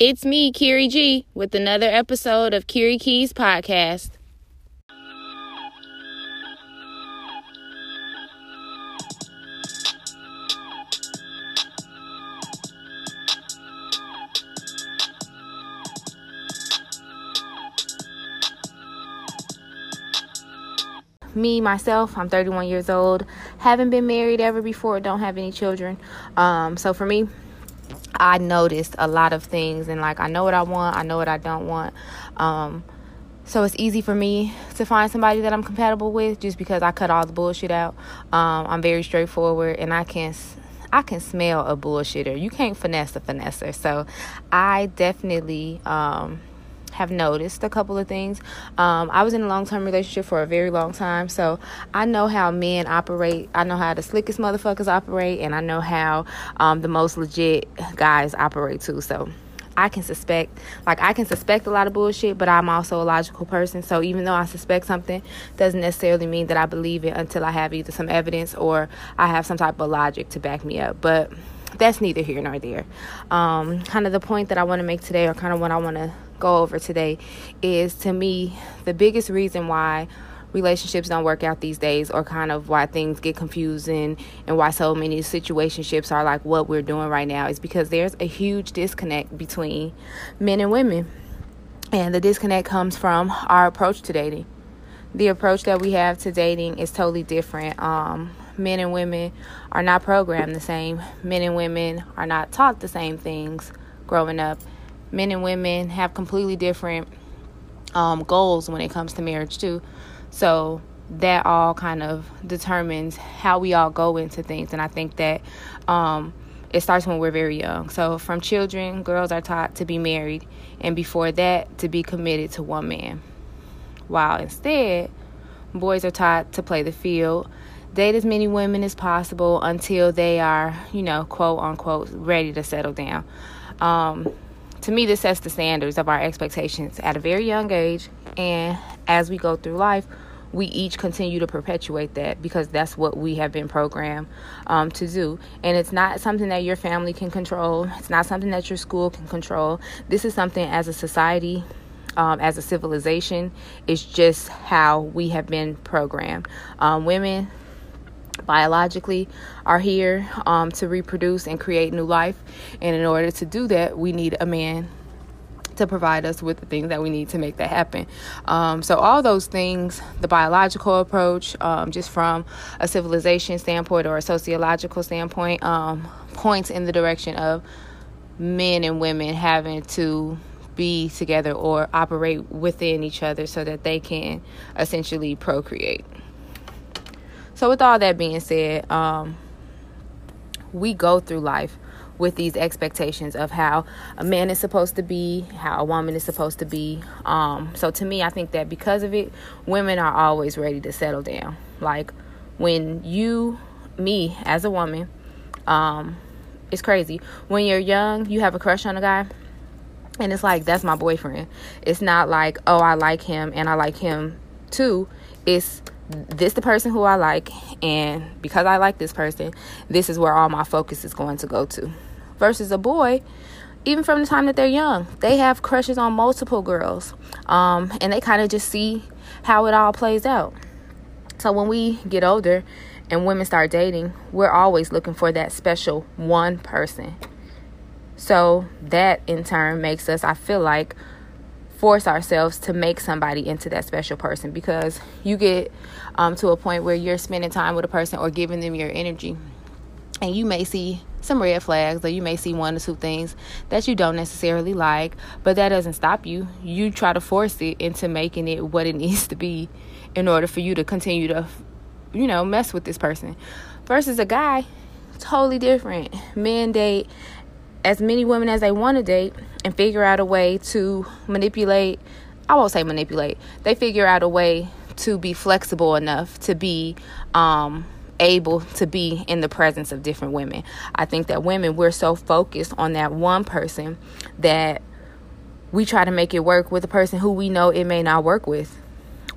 It's me, Kiri G, with another episode of Kiri Keys Podcast. me myself i'm 31 years old haven't been married ever before don't have any children um, so for me i noticed a lot of things and like i know what i want i know what i don't want um, so it's easy for me to find somebody that i'm compatible with just because i cut all the bullshit out um, i'm very straightforward and i can I can smell a bullshitter. You can't finesse a finesser. So I definitely um, have noticed a couple of things. Um, I was in a long term relationship for a very long time, so I know how men operate. I know how the slickest motherfuckers operate, and I know how um, the most legit guys operate too. So I can suspect, like, I can suspect a lot of bullshit, but I'm also a logical person. So even though I suspect something, doesn't necessarily mean that I believe it until I have either some evidence or I have some type of logic to back me up. But that's neither here nor there. Um, kind of the point that I want to make today, or kind of what I want to go over today is to me the biggest reason why relationships don't work out these days or kind of why things get confusing and why so many situationships are like what we're doing right now is because there's a huge disconnect between men and women. And the disconnect comes from our approach to dating. The approach that we have to dating is totally different. Um, men and women are not programmed the same men and women are not taught the same things growing up men and women have completely different um, goals when it comes to marriage too. So that all kind of determines how we all go into things, and I think that um, it starts when we're very young. So from children, girls are taught to be married, and before that, to be committed to one man. While instead, boys are taught to play the field, date as many women as possible until they are, you know, quote unquote, ready to settle down. Um, to me, this sets the standards of our expectations at a very young age. And as we go through life, we each continue to perpetuate that because that's what we have been programmed um, to do. And it's not something that your family can control, it's not something that your school can control. This is something as a society. Um, as a civilization, it's just how we have been programmed. Um, women biologically are here um, to reproduce and create new life. And in order to do that, we need a man to provide us with the things that we need to make that happen. Um, so, all those things, the biological approach, um, just from a civilization standpoint or a sociological standpoint, um, points in the direction of men and women having to be together or operate within each other so that they can essentially procreate. So, with all that being said, um, we go through life with these expectations of how a man is supposed to be, how a woman is supposed to be. Um, so, to me, I think that because of it, women are always ready to settle down. Like when you, me as a woman, um, it's crazy. When you're young, you have a crush on a guy, and it's like, that's my boyfriend. It's not like, oh, I like him and I like him too. It's this the person who I like, and because I like this person, this is where all my focus is going to go to. Versus a boy, even from the time that they're young, they have crushes on multiple girls, um, and they kind of just see how it all plays out. So when we get older and women start dating, we're always looking for that special one person. So that in turn makes us, I feel like, force ourselves to make somebody into that special person because you get um, to a point where you're spending time with a person or giving them your energy and you may see some red flags or you may see one or two things that you don't necessarily like but that doesn't stop you. You try to force it into making it what it needs to be in order for you to continue to you know mess with this person versus a guy totally different. Men date as many women as they want to date and figure out a way to manipulate i won't say manipulate they figure out a way to be flexible enough to be um, able to be in the presence of different women. I think that women we're so focused on that one person that we try to make it work with a person who we know it may not work with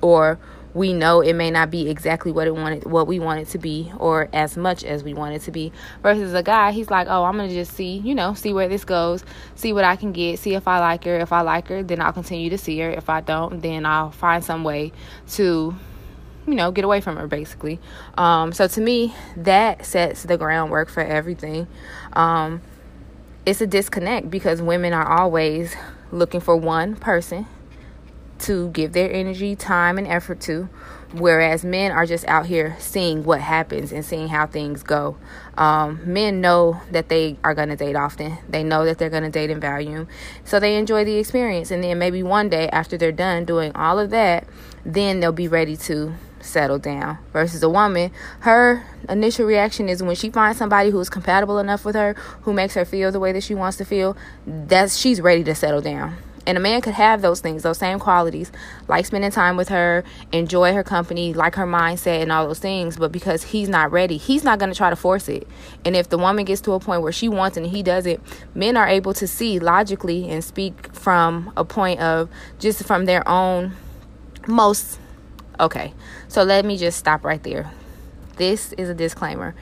or we know it may not be exactly what it wanted what we want it to be or as much as we want it to be versus a guy he's like oh i'm gonna just see you know see where this goes see what i can get see if i like her if i like her then i'll continue to see her if i don't then i'll find some way to you know get away from her basically. Um, so to me that sets the groundwork for everything. Um, it's a disconnect because women are always looking for one person to give their energy, time, and effort to, whereas men are just out here seeing what happens and seeing how things go. Um, men know that they are going to date often, they know that they're going to date in volume, so they enjoy the experience. And then maybe one day, after they're done doing all of that, then they'll be ready to settle down. Versus a woman, her initial reaction is when she finds somebody who is compatible enough with her, who makes her feel the way that she wants to feel, that's she's ready to settle down. And a man could have those things, those same qualities, like spending time with her, enjoy her company, like her mindset, and all those things. But because he's not ready, he's not going to try to force it. And if the woman gets to a point where she wants and he doesn't, men are able to see logically and speak from a point of just from their own most. Okay, so let me just stop right there. This is a disclaimer.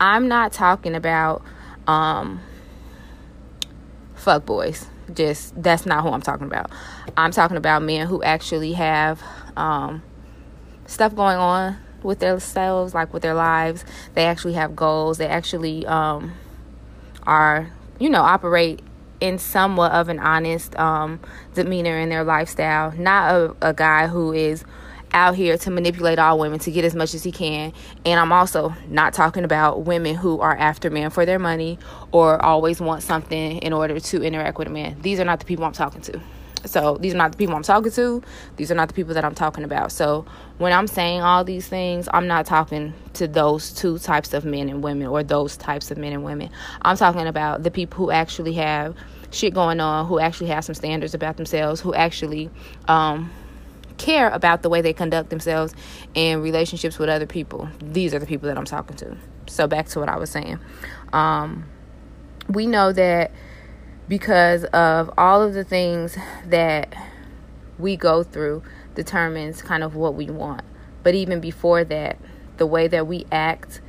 I'm not talking about um, fuck boys just that's not who I'm talking about. I'm talking about men who actually have um, stuff going on with themselves, like with their lives. They actually have goals. They actually um, are, you know, operate in somewhat of an honest um, demeanor in their lifestyle. Not a, a guy who is out here to manipulate all women to get as much as he can. And I'm also not talking about women who are after men for their money or always want something in order to interact with a man. These are not the people I'm talking to. So these are not the people I'm talking to. These are not the people that I'm talking about. So when I'm saying all these things, I'm not talking to those two types of men and women or those types of men and women. I'm talking about the people who actually have shit going on, who actually have some standards about themselves, who actually um, care about the way they conduct themselves in relationships with other people. These are the people that I'm talking to. So back to what I was saying. Um, we know that because of all of the things that we go through determines kind of what we want. But even before that, the way that we act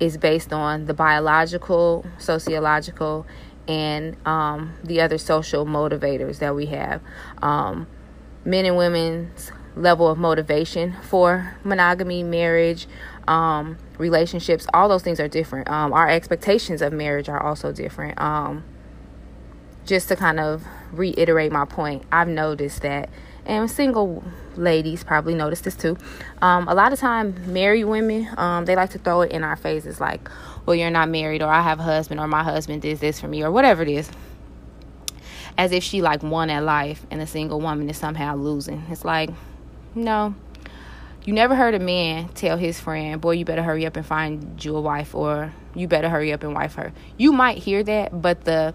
is based on the biological, sociological, and um, the other social motivators that we have. Um, men and women's level of motivation for monogamy, marriage, um, relationships, all those things are different. Um, our expectations of marriage are also different. Um, just to kind of reiterate my point, I've noticed that, and single ladies probably notice this too. Um, a lot of time, married women, um, they like to throw it in our faces like, well, you're not married, or I have a husband, or my husband did this for me, or whatever it is as if she like won at life and a single woman is somehow losing. It's like, no. You never heard a man tell his friend, boy, you better hurry up and find you a wife or you better hurry up and wife her. You might hear that, but the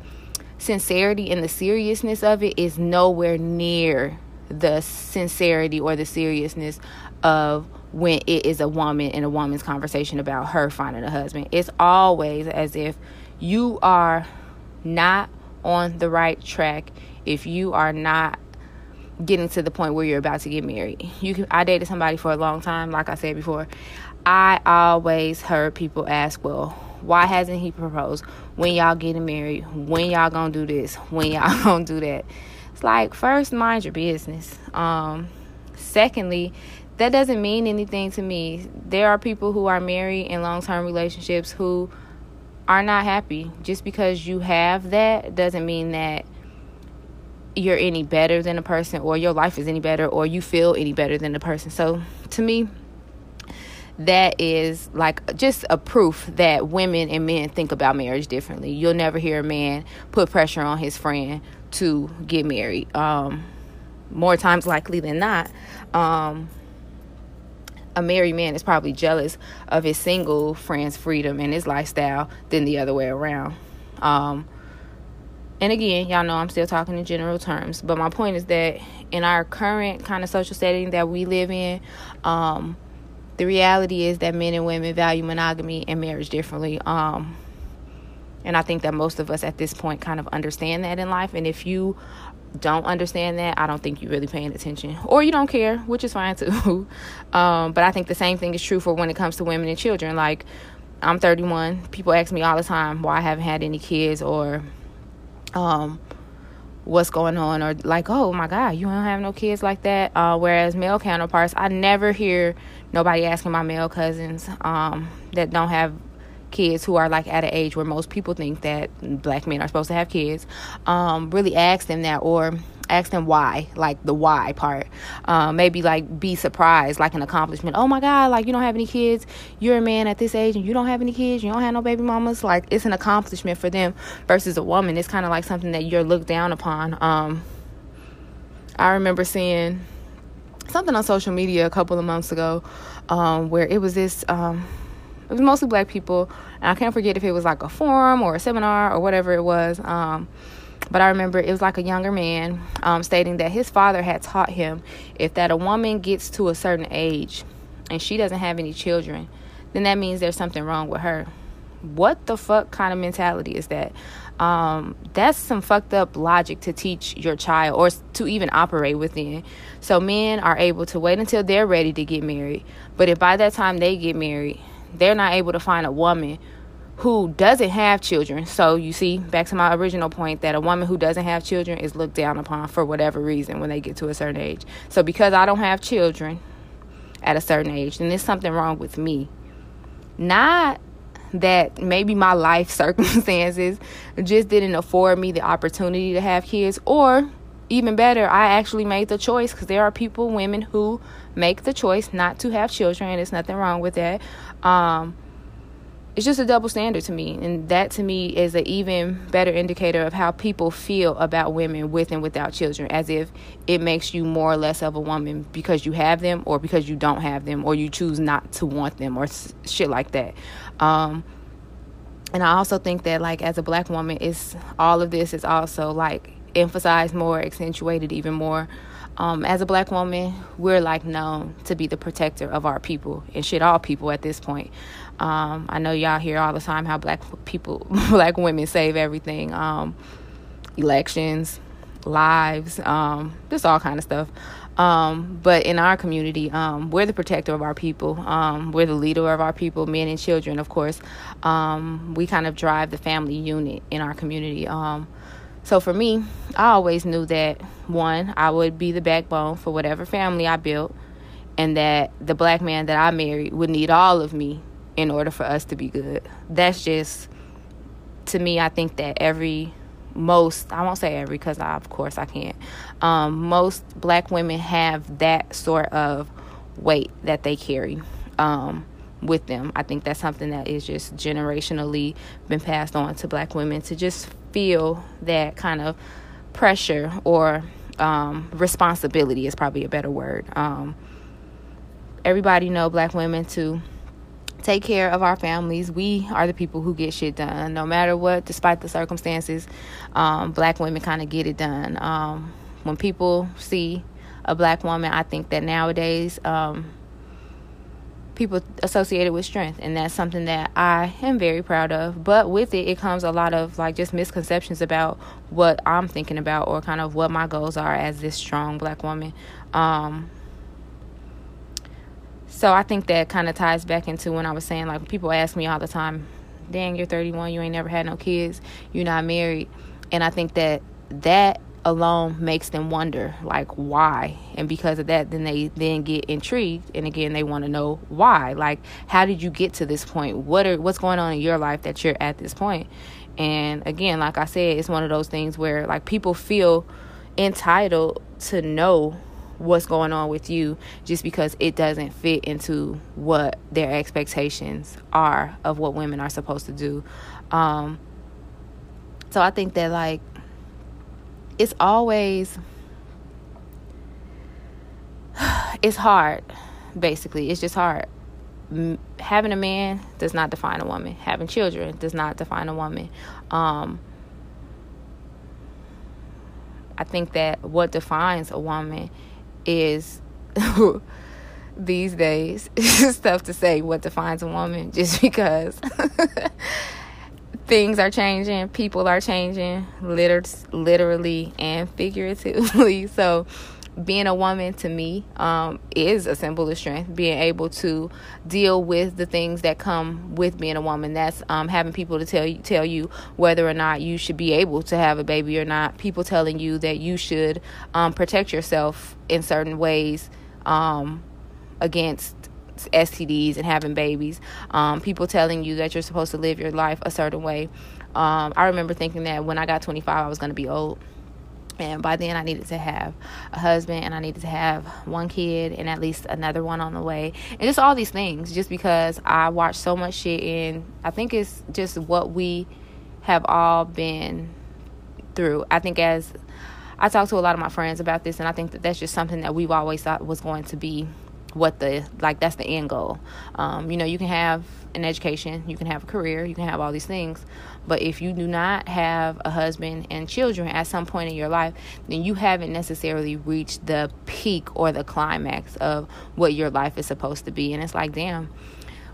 sincerity and the seriousness of it is nowhere near the sincerity or the seriousness of when it is a woman and a woman's conversation about her finding a husband. It's always as if you are not on the right track if you are not getting to the point where you're about to get married. You can I dated somebody for a long time, like I said before. I always heard people ask, "Well, why hasn't he proposed? When y'all getting married? When y'all gonna do this? When y'all gonna do that?" It's like first mind your business. Um, secondly, that doesn't mean anything to me. There are people who are married in long term relationships who are not happy. Just because you have that doesn't mean that you're any better than a person or your life is any better or you feel any better than the person. So to me, that is like just a proof that women and men think about marriage differently. You'll never hear a man put pressure on his friend to get married. Um, more times likely than not, um, a married man is probably jealous of his single friend's freedom and his lifestyle than the other way around. Um, and again, y'all know I'm still talking in general terms, but my point is that in our current kind of social setting that we live in, um, the reality is that men and women value monogamy and marriage differently. Um, and I think that most of us at this point kind of understand that in life. And if you don't understand that, I don't think you're really paying attention, or you don't care, which is fine too. um, but I think the same thing is true for when it comes to women and children. Like, I'm 31. People ask me all the time why I haven't had any kids, or um, what's going on, or like, oh my God, you don't have no kids like that. Uh, whereas male counterparts, I never hear nobody asking my male cousins um, that don't have kids who are like at an age where most people think that black men are supposed to have kids um, really ask them that or ask them why like the why part. Um, maybe like be surprised like an accomplishment. Oh my god like you don't have any kids. You're a man at this age and you don't have any kids. You don't have no baby mamas. Like it's an accomplishment for them versus a woman. It's kind of like something that you're looked down upon. Um, i remember seeing something on social media a couple of months ago um, where it was this um, it was mostly black people, and I can't forget if it was like a forum or a seminar or whatever it was. Um, but I remember it was like a younger man um, stating that his father had taught him if that a woman gets to a certain age and she doesn't have any children, then that means there's something wrong with her. What the fuck kind of mentality is that? Um, that's some fucked up logic to teach your child or to even operate within. So men are able to wait until they're ready to get married. But if by that time they get married, they're not able to find a woman who doesn't have children. So you see, back to my original point that a woman who doesn't have children is looked down upon for whatever reason when they get to a certain age. So because I don't have children at a certain age, then there's something wrong with me. Not that maybe my life circumstances just didn't afford me the opportunity to have kids or even better, I actually made the choice because there are people, women who make the choice not to have children, there's nothing wrong with that. Um, it's just a double standard to me, and that to me is an even better indicator of how people feel about women with and without children, as if it makes you more or less of a woman because you have them, or because you don't have them, or you choose not to want them, or shit like that. Um, and I also think that, like, as a black woman, it's all of this is also like emphasized more, accentuated even more. Um, as a black woman, we're like known to be the protector of our people and shit, all people at this point. Um, I know y'all hear all the time how black people, black women save everything, um, elections, lives, um, just all kind of stuff. Um, but in our community, um, we're the protector of our people. We're the leader of our people, men and children, of course. We kind of drive the family unit in our community. So for me, I always knew that one, I would be the backbone for whatever family I built, and that the black man that I married would need all of me in order for us to be good. That's just to me. I think that every most I won't say every because of course I can't. Um, most black women have that sort of weight that they carry. Um, with them. I think that's something that is just generationally been passed on to black women to just feel that kind of pressure or um, responsibility is probably a better word. Um, everybody know black women to take care of our families. We are the people who get shit done, no matter what, despite the circumstances. Um, black women kind of get it done. Um, when people see a black woman, I think that nowadays um, people associated with strength and that's something that I am very proud of. But with it it comes a lot of like just misconceptions about what I'm thinking about or kind of what my goals are as this strong black woman. Um, so I think that kind of ties back into when I was saying like people ask me all the time dang you're 31 you ain't never had no kids you're not married. And I think that that alone makes them wonder like why? And because of that then they then get intrigued and again they want to know why. Like how did you get to this point? What are what's going on in your life that you're at this point? And again like i said it's one of those things where like people feel entitled to know what's going on with you just because it doesn't fit into what their expectations are of what women are supposed to do. Um so i think that like it's always it's hard basically. It's just hard. Having a man does not define a woman. Having children does not define a woman. Um, i think that what defines a woman is these days it's tough to say what defines a woman just because things are changing, people are changing, liter- literally and figuratively. So, being a woman to me um, is a symbol of strength. Being able to deal with the things that come with being a woman. That's um, having people to tell you tell you whether or not you should be able to have a baby or not. People telling you that you should um, protect yourself in certain ways um, against STDs and having babies. Um, people telling you that you're supposed to live your life a certain way. Um, I remember thinking that when I got 25, I was going to be old and by then I needed to have a husband and I needed to have one kid and at least another one on the way. And just all these things just because I watched so much shit and I think it's just what we have all been through. I think as I talk to a lot of my friends about this and I think that that's just something that we've always thought was going to be what the like that's the end goal. Um, you know, you can have an education, you can have a career, you can have all these things, but if you do not have a husband and children at some point in your life, then you haven't necessarily reached the peak or the climax of what your life is supposed to be. And it's like, damn,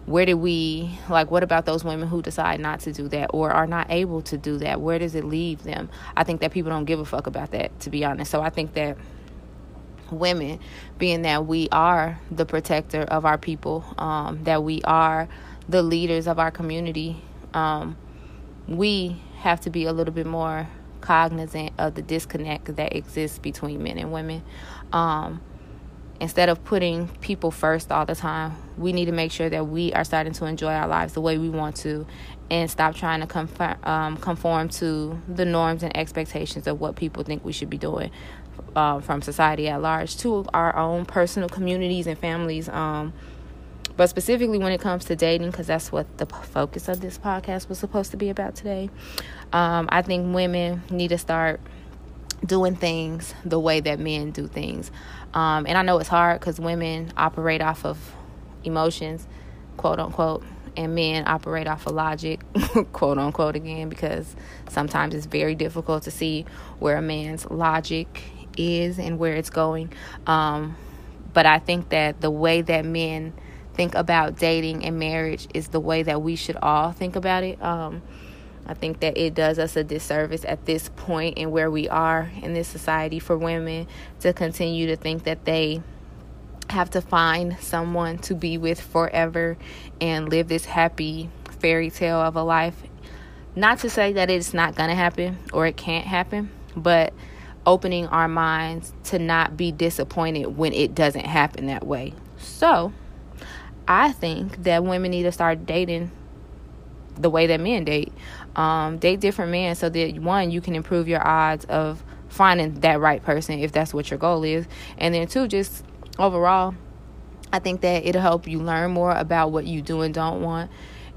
where did we like what about those women who decide not to do that or are not able to do that? Where does it leave them? I think that people don't give a fuck about that, to be honest. So I think that women, being that we are the protector of our people, um, that we are the leaders of our community, um, we have to be a little bit more cognizant of the disconnect that exists between men and women. Um, instead of putting people first all the time, we need to make sure that we are starting to enjoy our lives the way we want to and stop trying to conform, um, conform to the norms and expectations of what people think we should be doing uh, from society at large to our own personal communities and families. Um, but specifically when it comes to dating, because that's what the focus of this podcast was supposed to be about today, um, I think women need to start doing things the way that men do things. Um, and I know it's hard because women operate off of emotions, quote unquote, and men operate off of logic, quote unquote, again, because sometimes it's very difficult to see where a man's logic is and where it's going. Um, but I think that the way that men think about dating and marriage is the way that we should all think about it. Um, I think that it does us a disservice at this point and where we are in this society for women to continue to think that they have to find someone to be with forever and live this happy fairy tale of a life. Not to say that it's not going to happen or it can't happen, but opening our minds to not be disappointed when it doesn't happen that way. So, I think that women need to start dating the way that men date. Um, date different men so that one, you can improve your odds of finding that right person if that's what your goal is. And then two, just overall, I think that it'll help you learn more about what you do and don't want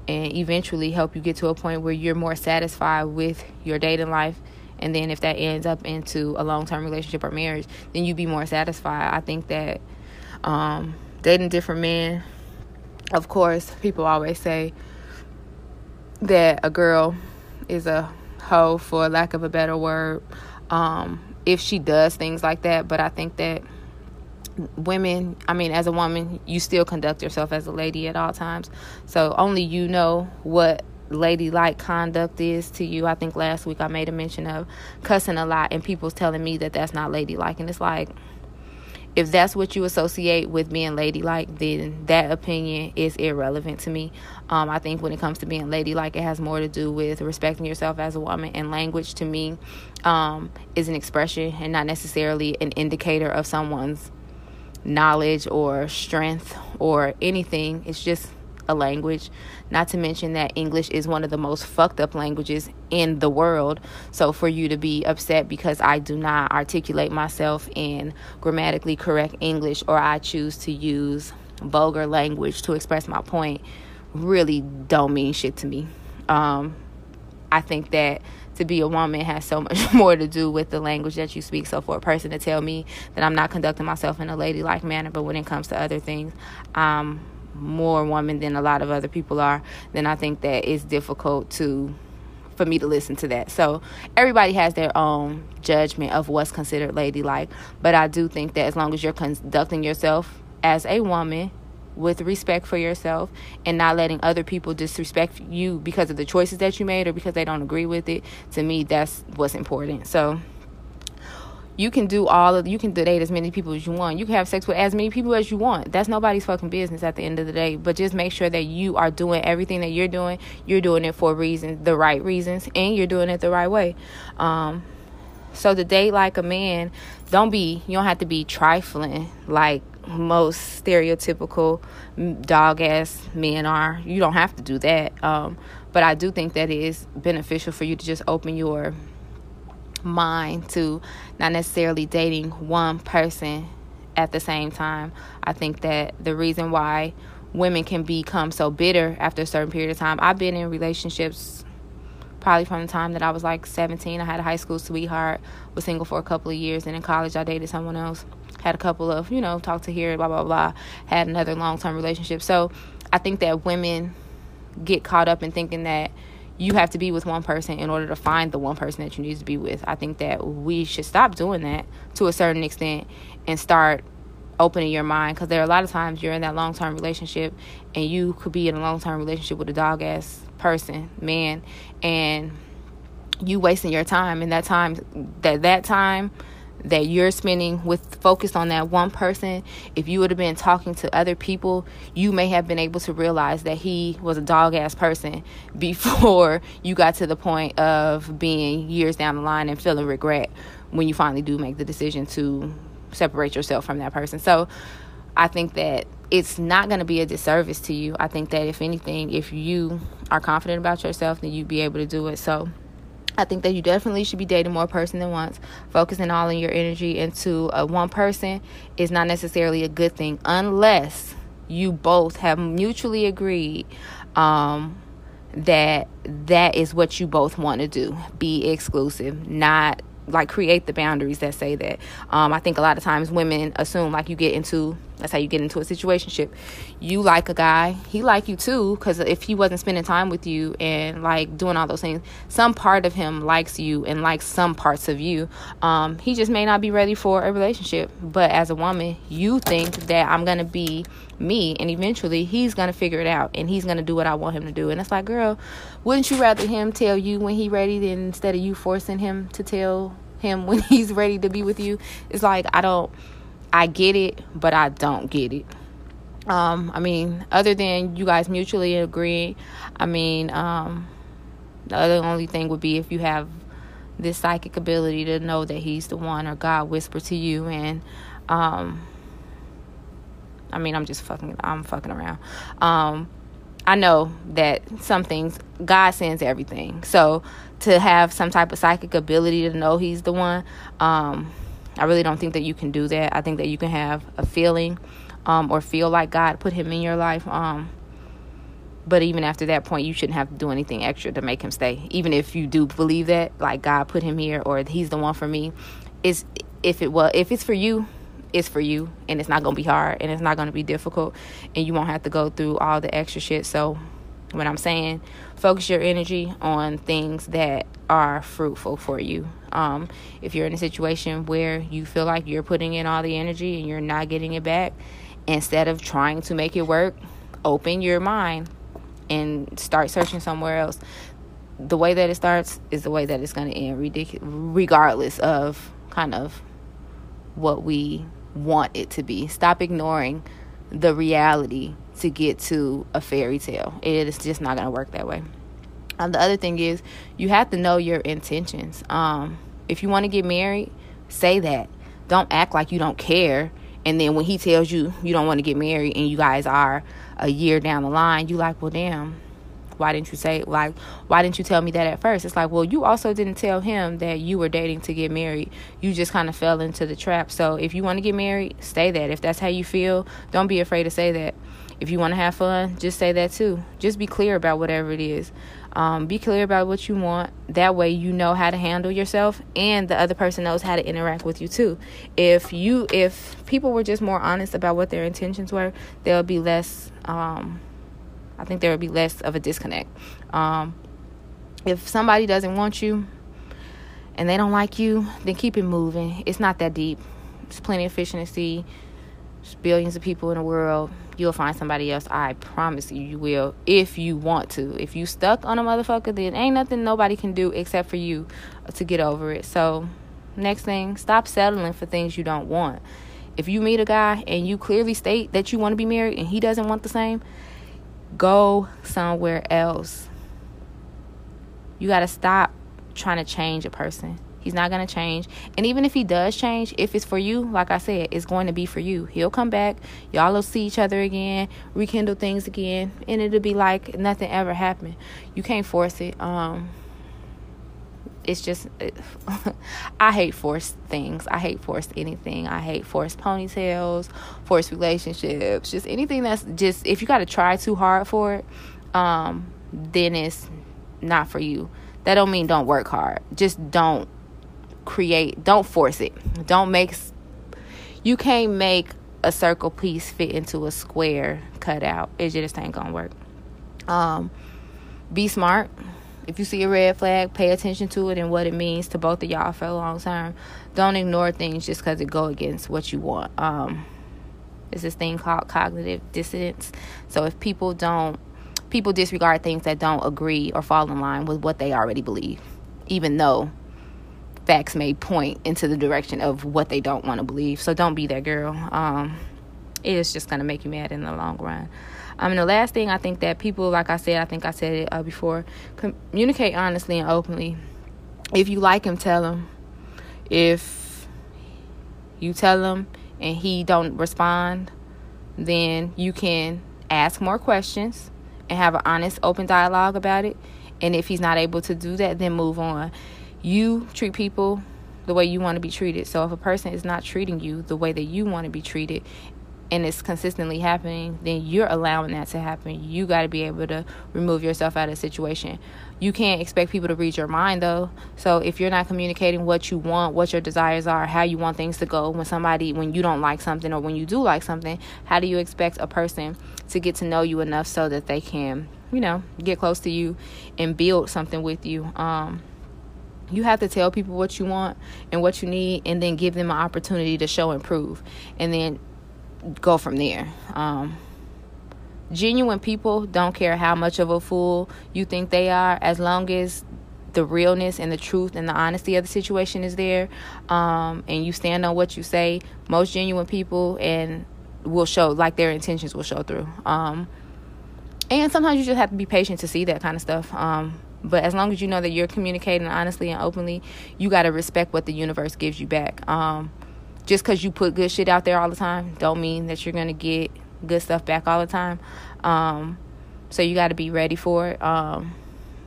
and eventually help you get to a point where you're more satisfied with your dating life. And then if that ends up into a long term relationship or marriage, then you'd be more satisfied. I think that um, dating different men of course, people always say that a girl is a hoe, for lack of a better word, um, if she does things like that. But I think that women, I mean, as a woman, you still conduct yourself as a lady at all times. So only you know what ladylike conduct is to you. I think last week I made a mention of cussing a lot, and people's telling me that that's not ladylike. And it's like, if that's what you associate with being ladylike, then that opinion is irrelevant to me. Um, I think when it comes to being ladylike, it has more to do with respecting yourself as a woman, and language to me um, is an expression and not necessarily an indicator of someone's knowledge or strength or anything. It's just a language. Not to mention that English is one of the most fucked up languages in the world. So for you to be upset because I do not articulate myself in grammatically correct English or I choose to use vulgar language to express my point really don't mean shit to me. Um, I think that to be a woman has so much more to do with the language that you speak. So for a person to tell me that I'm not conducting myself in a ladylike manner, but when it comes to other things, um, more woman than a lot of other people are, then I think that it's difficult to for me to listen to that. So everybody has their own judgment of what's considered ladylike, but I do think that as long as you're conducting yourself as a woman with respect for yourself and not letting other people disrespect you because of the choices that you made or because they don't agree with it to me that's what's important so you can do all of you can date as many people as you want. You can have sex with as many people as you want. That's nobody's fucking business at the end of the day. But just make sure that you are doing everything that you're doing. You're doing it for reasons the right reasons and you're doing it the right way. Um, so to date like a man don't be you don't have to be trifling like most stereotypical dog ass men are. You don't have to do that. Um, but i do think that it is beneficial for you to just open your mind to not necessarily dating one person at the same time. I think that the reason why women can become so bitter after a certain period of time, I've been in relationships probably from the time that I was like 17. I had a high school sweetheart, was single for a couple of years, and in college I dated someone else. Had a couple of, you know, talk to here, blah, blah, blah. Had another long term relationship. So I think that women get caught up in thinking that you have to be with one person in order to find the one person that you need to be with. I think that we should stop doing that to a certain extent and start opening your mind because there are a lot of times you're in that long term relationship and you could be in a long term relationship with a dog ass person, man, and you wasting your time and that time that that time that you're spending with focused on that one person, if you would have been talking to other people, you may have been able to realize that he was a dog ass person before you got to the point of being years down the line and feeling regret when you finally do make the decision to separate yourself from that person. So I think that it's not going to be a disservice to you. I think that if anything, if you are confident about yourself, then you'd be able to do it. So I think that you definitely should be dating more person than once. Focusing all of your energy into a one person is not necessarily a good thing unless you both have mutually agreed um, that that is what you both want to do. Be exclusive, not like create the boundaries that say that. Um, I think a lot of times women assume like you get into that's how you get into a situation. You like a guy, he like you too, because if he wasn't spending time with you and like doing all those things, some part of him likes you and likes some parts of you. Um, he just may not be ready for a relationship. But as a woman, you think that I'm gonna be me, and eventually he's gonna figure it out and he's gonna do what I want him to do. And it's like, girl, wouldn't you rather him tell you when he ready than instead of you forcing him to tell him when he's ready to be with you? It's like I don't I get it, but I don't get it. Um, I mean, other than you guys mutually agree, I mean, um, the other only thing would be if you have this psychic ability to know that he's the one or God whisper to you and um I mean I'm just fucking I'm fucking around. Um I know that some things God sends everything. So to have some type of psychic ability to know he's the one, um I really don't think that you can do that. I think that you can have a feeling um, or feel like God put him in your life. Um, but even after that point, you shouldn't have to do anything extra to make him stay. Even if you do believe that, like God put him here or he's the one for me, is if it was if it's for you, it's for you, and it's not gonna be hard and it's not gonna be difficult, and you won't have to go through all the extra shit. So, when I'm saying focus your energy on things that are fruitful for you. Um, if you're in a situation where you feel like you're putting in all the energy and you're not getting it back, instead of trying to make it work, open your mind and start searching somewhere else. The way that it starts is the way that it's going to end, ridic- regardless of kind of what we want it to be. Stop ignoring the reality to get to a fairy tale. It is just not going to work that way. The other thing is you have to know your intentions. Um, if you want to get married, say that. Don't act like you don't care. And then when he tells you you don't want to get married and you guys are a year down the line, you like, well, damn, why didn't you say like why didn't you tell me that at first it's like well you also didn't tell him that you were dating to get married you just kind of fell into the trap so if you want to get married say that if that's how you feel don't be afraid to say that if you want to have fun just say that too just be clear about whatever it is um, be clear about what you want. That way, you know how to handle yourself, and the other person knows how to interact with you too. If you, if people were just more honest about what their intentions were, there'll be less. Um, I think there would be less of a disconnect. Um, if somebody doesn't want you and they don't like you, then keep it moving. It's not that deep. There's plenty of fish in the sea. There's billions of people in the world. You'll find somebody else. I promise you, you will. If you want to. If you stuck on a motherfucker, then ain't nothing nobody can do except for you to get over it. So, next thing, stop settling for things you don't want. If you meet a guy and you clearly state that you want to be married and he doesn't want the same, go somewhere else. You got to stop trying to change a person. He's not going to change. And even if he does change, if it's for you, like I said, it's going to be for you. He'll come back. Y'all will see each other again, rekindle things again, and it'll be like nothing ever happened. You can't force it. Um, it's just it, I hate forced things. I hate forced anything. I hate forced ponytails, forced relationships, just anything that's just if you got to try too hard for it, um, then it's not for you. That don't mean don't work hard. Just don't create. Don't force it. Don't make. You can't make a circle piece fit into a square cutout. It just ain't gonna work. Um, be smart if you see a red flag, pay attention to it and what it means to both of y'all for a long term. Don't ignore things just because it go against what you want. Um, it's this thing called cognitive dissonance. So if people don't, people disregard things that don't agree or fall in line with what they already believe, even though facts may point into the direction of what they don't want to believe. So don't be that girl. Um, it is just going to make you mad in the long run. I mean, the last thing I think that people, like I said, I think I said it uh, before, communicate honestly and openly. If you like him, tell him. If you tell him and he don't respond, then you can ask more questions and have an honest, open dialogue about it. And if he's not able to do that, then move on. You treat people the way you want to be treated. So if a person is not treating you the way that you want to be treated and it's consistently happening, then you're allowing that to happen. You got to be able to remove yourself out of the situation. You can't expect people to read your mind though. So if you're not communicating what you want, what your desires are, how you want things to go when somebody when you don't like something or when you do like something, how do you expect a person to get to know you enough so that they can, you know, get close to you and build something with you? Um you have to tell people what you want and what you need and then give them an opportunity to show and prove and then go from there. Um, genuine people don't care how much of a fool you think they are, as long as the realness and the truth and the honesty of the situation is there, um, and you stand on what you say. Most genuine people and will show like their intentions will show through. Um, and sometimes you just have to be patient to see that kind of stuff. But as long as you know that you're communicating honestly and openly, you got to respect what the universe gives you back. Um, just because you put good shit out there all the time don't mean that you're gonna get good stuff back all the time. Um, so you got to be ready for it. Um,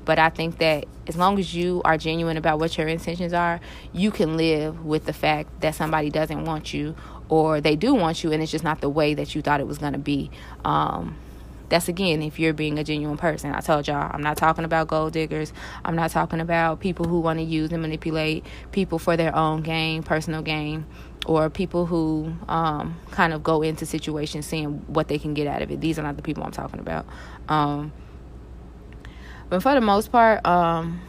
but i think that as long as you are genuine about what your intentions are you can live with the fact that somebody doesn't want you or they do want you and it's just not the way that you thought it was going to be. Um, that's again if you're being a genuine person i told y'all i'm not talking about gold diggers i'm not talking about people who want to use and manipulate people for their own gain personal gain or people who um, kind of go into situations seeing what they can get out of it. These are not the people I'm talking about. Um, but for the most part, um,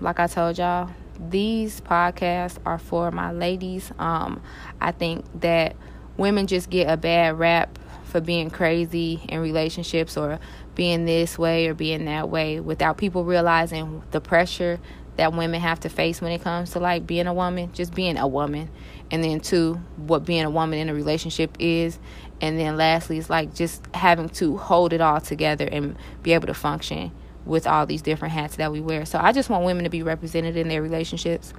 like I told y'all, these podcasts are for my ladies. Um, I think that women just get a bad rap for being crazy in relationships or being this way or being that way without people realizing the pressure that women have to face when it comes to like being a woman, just being a woman. And then two what being a woman in a relationship is. And then lastly it's like just having to hold it all together and be able to function with all these different hats that we wear. So i just want women to be represented in their relationships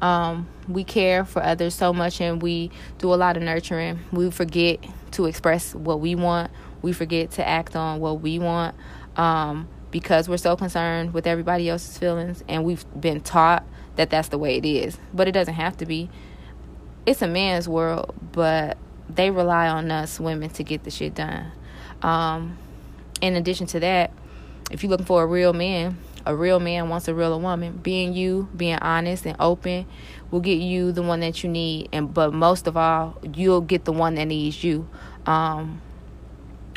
um, we care for others so much and we do a lot of nurturing. We forget to express what we want. We forget to act on what we want um, because we're so concerned with everybody else's feelings and we've been taught that that's the way it is. But it doesn't have to be. It's a man's world, but they rely on us women to get the shit done. Um, in addition to that, if you're looking for a real man, a real man wants a real woman. Being you, being honest and open, will get you the one that you need. And but most of all, you'll get the one that needs you. Um,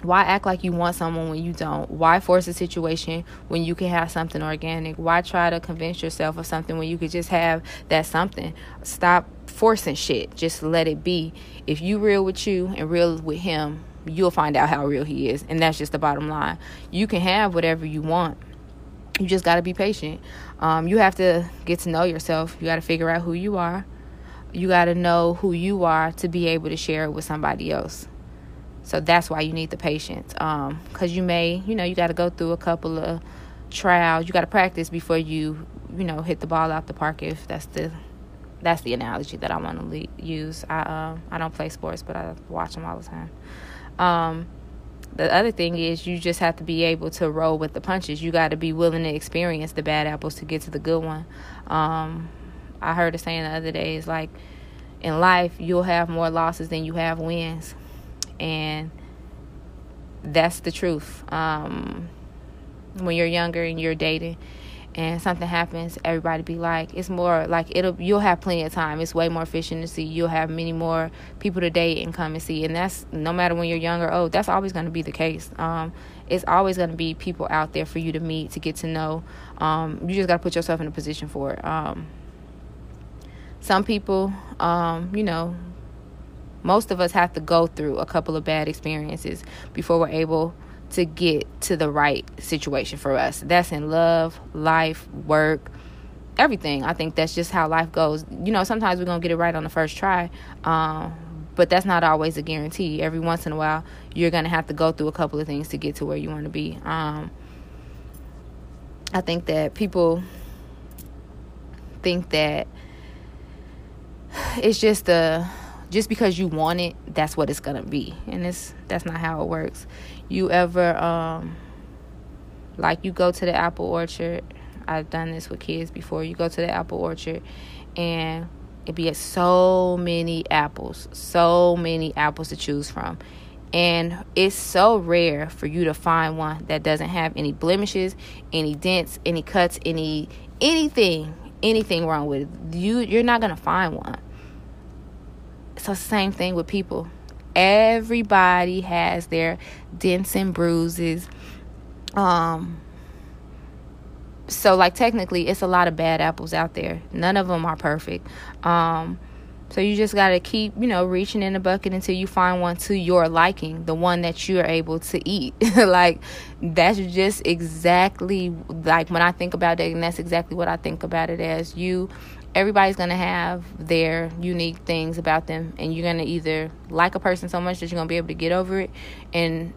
why act like you want someone when you don't? Why force a situation when you can have something organic? Why try to convince yourself of something when you could just have that something? Stop forcing shit. Just let it be. If you real with you and real with him, you'll find out how real he is. And that's just the bottom line. You can have whatever you want. You just got to be patient. Um, you have to get to know yourself. You got to figure out who you are. You got to know who you are to be able to share it with somebody else. So that's why you need the patience. Um, cause you may, you know, you got to go through a couple of trials. You got to practice before you, you know, hit the ball out the park. If that's the, that's the analogy that I want to le- use. I um, I don't play sports, but I watch them all the time. Um, the other thing is you just have to be able to roll with the punches. You got to be willing to experience the bad apples to get to the good one. Um, I heard a saying the other day is like, in life you'll have more losses than you have wins and that's the truth. Um, when you're younger and you're dating and something happens, everybody be like, it's more like it'll you'll have plenty of time. It's way more efficient to see. You'll have many more people to date and come and see. And that's no matter when you're young or old, that's always gonna be the case. Um, it's always gonna be people out there for you to meet, to get to know. Um, you just gotta put yourself in a position for it. Um, some people, um, you know, most of us have to go through a couple of bad experiences before we're able to get to the right situation for us. That's in love, life, work, everything. I think that's just how life goes. You know, sometimes we're going to get it right on the first try. Um, but that's not always a guarantee. Every once in a while, you're going to have to go through a couple of things to get to where you want to be. Um, I think that people think that it's just a just because you want it, that's what it's gonna be, and it's that's not how it works. You ever um, like you go to the apple orchard? I've done this with kids before. You go to the apple orchard, and it be so many apples, so many apples to choose from. And it's so rare for you to find one that doesn't have any blemishes, any dents, any cuts, any anything, anything wrong with it. You you're not gonna find one so same thing with people. Everybody has their dents and bruises. Um, so like technically, it's a lot of bad apples out there. None of them are perfect. Um, so you just got to keep, you know, reaching in the bucket until you find one to your liking, the one that you're able to eat. like that's just exactly like when I think about it, and that's exactly what I think about it as. You everybody's going to have their unique things about them and you're going to either like a person so much that you're going to be able to get over it and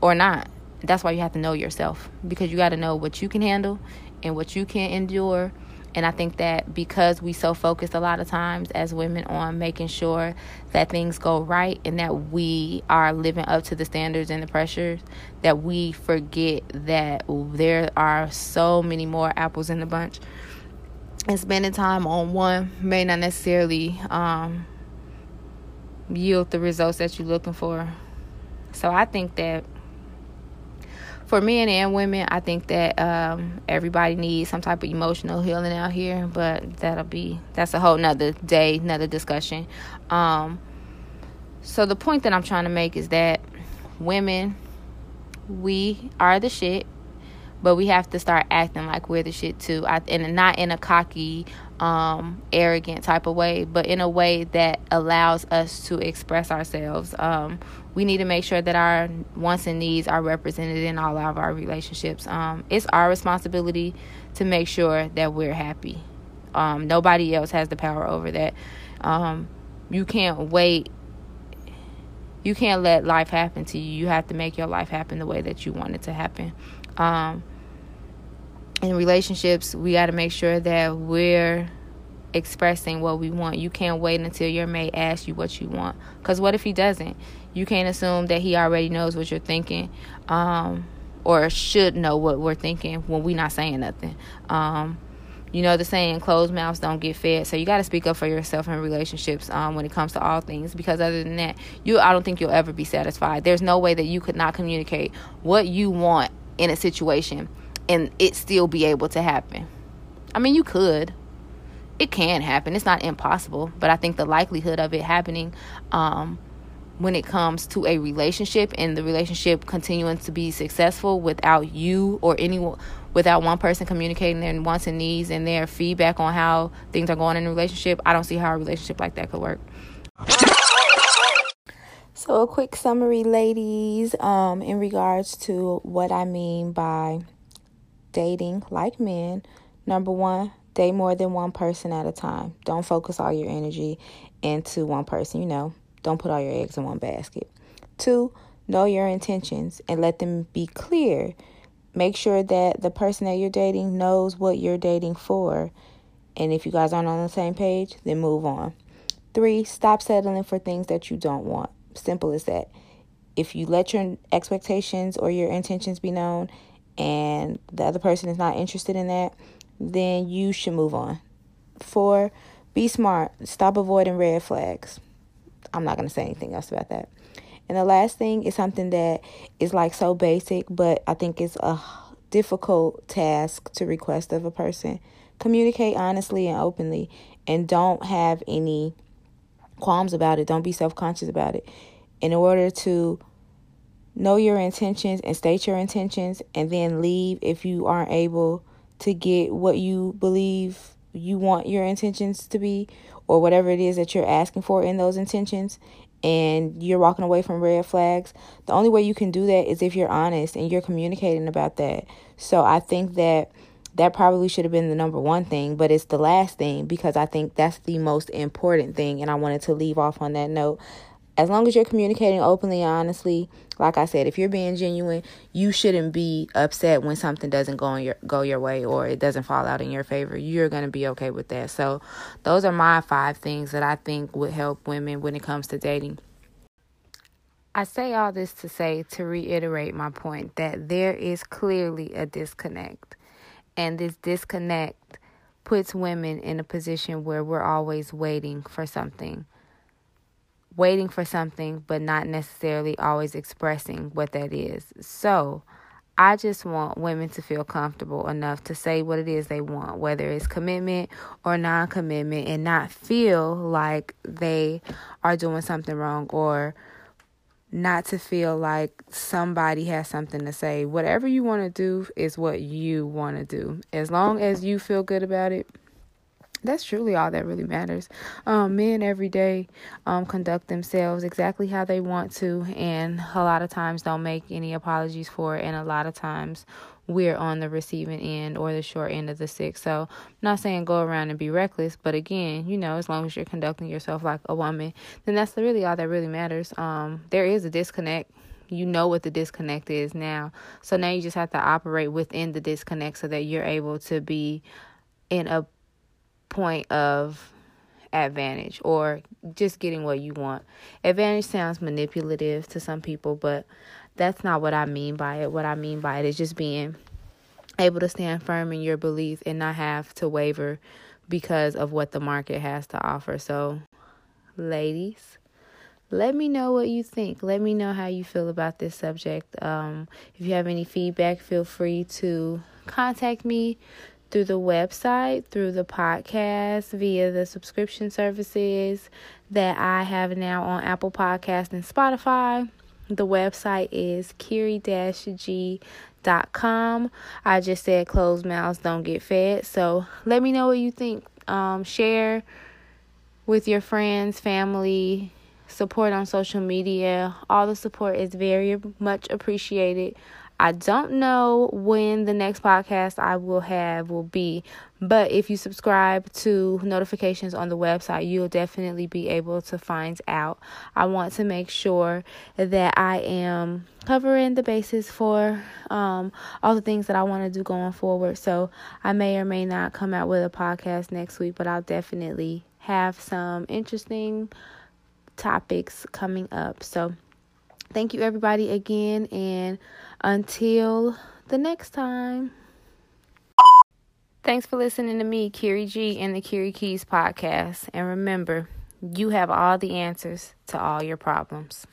or not. That's why you have to know yourself because you got to know what you can handle and what you can endure. And i think that because we so focused a lot of times as women on making sure that things go right and that we are living up to the standards and the pressures that we forget that there are so many more apples in the bunch and spending time on one may not necessarily um, yield the results that you're looking for. So I think that for men and women, I think that um, everybody needs some type of emotional healing out here, but that'll be that's a whole nother day, another discussion. Um, so the point that I'm trying to make is that women, we are the shit but we have to start acting like we're the shit too. I, and not in a cocky um, arrogant type of way but in a way that allows us to express ourselves. Um, we need to make sure that our wants and needs are represented in all of our relationships. Um, it's our responsibility to make sure that we're happy. Um, nobody else has the power over that. Um, you can't wait. You can't let life happen to you. You have to make your life happen the way that you want it to happen um, in relationships, we got to make sure that we're expressing what we want. You can't wait until your mate asks you what you want. Because what if he doesn't? You can't assume that he already knows what you're thinking um, or should know what we're thinking when we're not saying nothing. Um, you know the saying closed mouths don't get fed so you got to speak up for yourself in relationships um, when it comes to all things because other than that you i don't think you'll ever be satisfied there's no way that you could not communicate what you want in a situation and it still be able to happen. I mean, you could. It can happen. It's not impossible, but I think the likelihood of it happening um, when it comes to a relationship and the relationship continuing to be successful without you or anyone without one person communicating their wants and needs and their feedback on how things are going in a relationship i don't see how a relationship like that could work so a quick summary ladies um, in regards to what i mean by dating like men number one date more than one person at a time don't focus all your energy into one person you know don't put all your eggs in one basket. Two, know your intentions and let them be clear. Make sure that the person that you're dating knows what you're dating for. And if you guys aren't on the same page, then move on. Three, stop settling for things that you don't want. Simple as that. If you let your expectations or your intentions be known and the other person is not interested in that, then you should move on. Four, be smart. Stop avoiding red flags. I'm not going to say anything else about that. And the last thing is something that is like so basic, but I think it's a difficult task to request of a person. Communicate honestly and openly, and don't have any qualms about it. Don't be self conscious about it. In order to know your intentions and state your intentions, and then leave if you aren't able to get what you believe you want your intentions to be or whatever it is that you're asking for in those intentions and you're walking away from red flags, the only way you can do that is if you're honest and you're communicating about that. So I think that that probably should have been the number one thing, but it's the last thing because I think that's the most important thing. And I wanted to leave off on that note as long as you're communicating openly and honestly, like I said, if you're being genuine, you shouldn't be upset when something doesn't go your go your way or it doesn't fall out in your favor. You're gonna be okay with that. So those are my five things that I think would help women when it comes to dating. I say all this to say to reiterate my point that there is clearly a disconnect. And this disconnect puts women in a position where we're always waiting for something waiting for something, but not necessarily always expressing what that is. So, I just want women to feel comfortable enough to say what it is they want, whether it's commitment or non commitment, and not feel like they are doing something wrong or not to feel like somebody has something to say. Whatever you want to do is what you want to do. As long as you feel good about it, that's truly all that really matters. Um, men every day um, conduct themselves exactly how they want to, and a lot of times don't make any apologies for it, and a lot of times we're on the receiving end or the short end of the stick. So, I'm not saying go around and be reckless, but again, you know, as long as you're conducting yourself like a woman, then that's really all that really matters. Um, there is a disconnect you know what the disconnect is now. So now you just have to operate within the disconnect so that you're able to be in a point of advantage or just getting what you want. Advantage sounds manipulative to some people, but that's not what I mean by it. What I mean by it is just being able to stand firm in your belief and not have to waver because of what the market has to offer. So, ladies, let me know what you think. Let me know how you feel about this subject. Um, if you have any feedback, feel free to contact me through the website, through the podcast, via the subscription services that I have now on Apple Podcast and Spotify. The website is kiri-g.com. I just said closed mouths don't get fed. So let me know what you think. Um, share with your friends, family, support on social media. All the support is very much appreciated. I don't know when the next podcast I will have will be, but if you subscribe to notifications on the website, you'll definitely be able to find out. I want to make sure that I am covering the basis for um, all the things that I want to do going forward. So I may or may not come out with a podcast next week, but I'll definitely have some interesting topics coming up. So thank you, everybody, again, and until the next time. Thanks for listening to me, Kiri G, and the Kiri Keys podcast. And remember, you have all the answers to all your problems.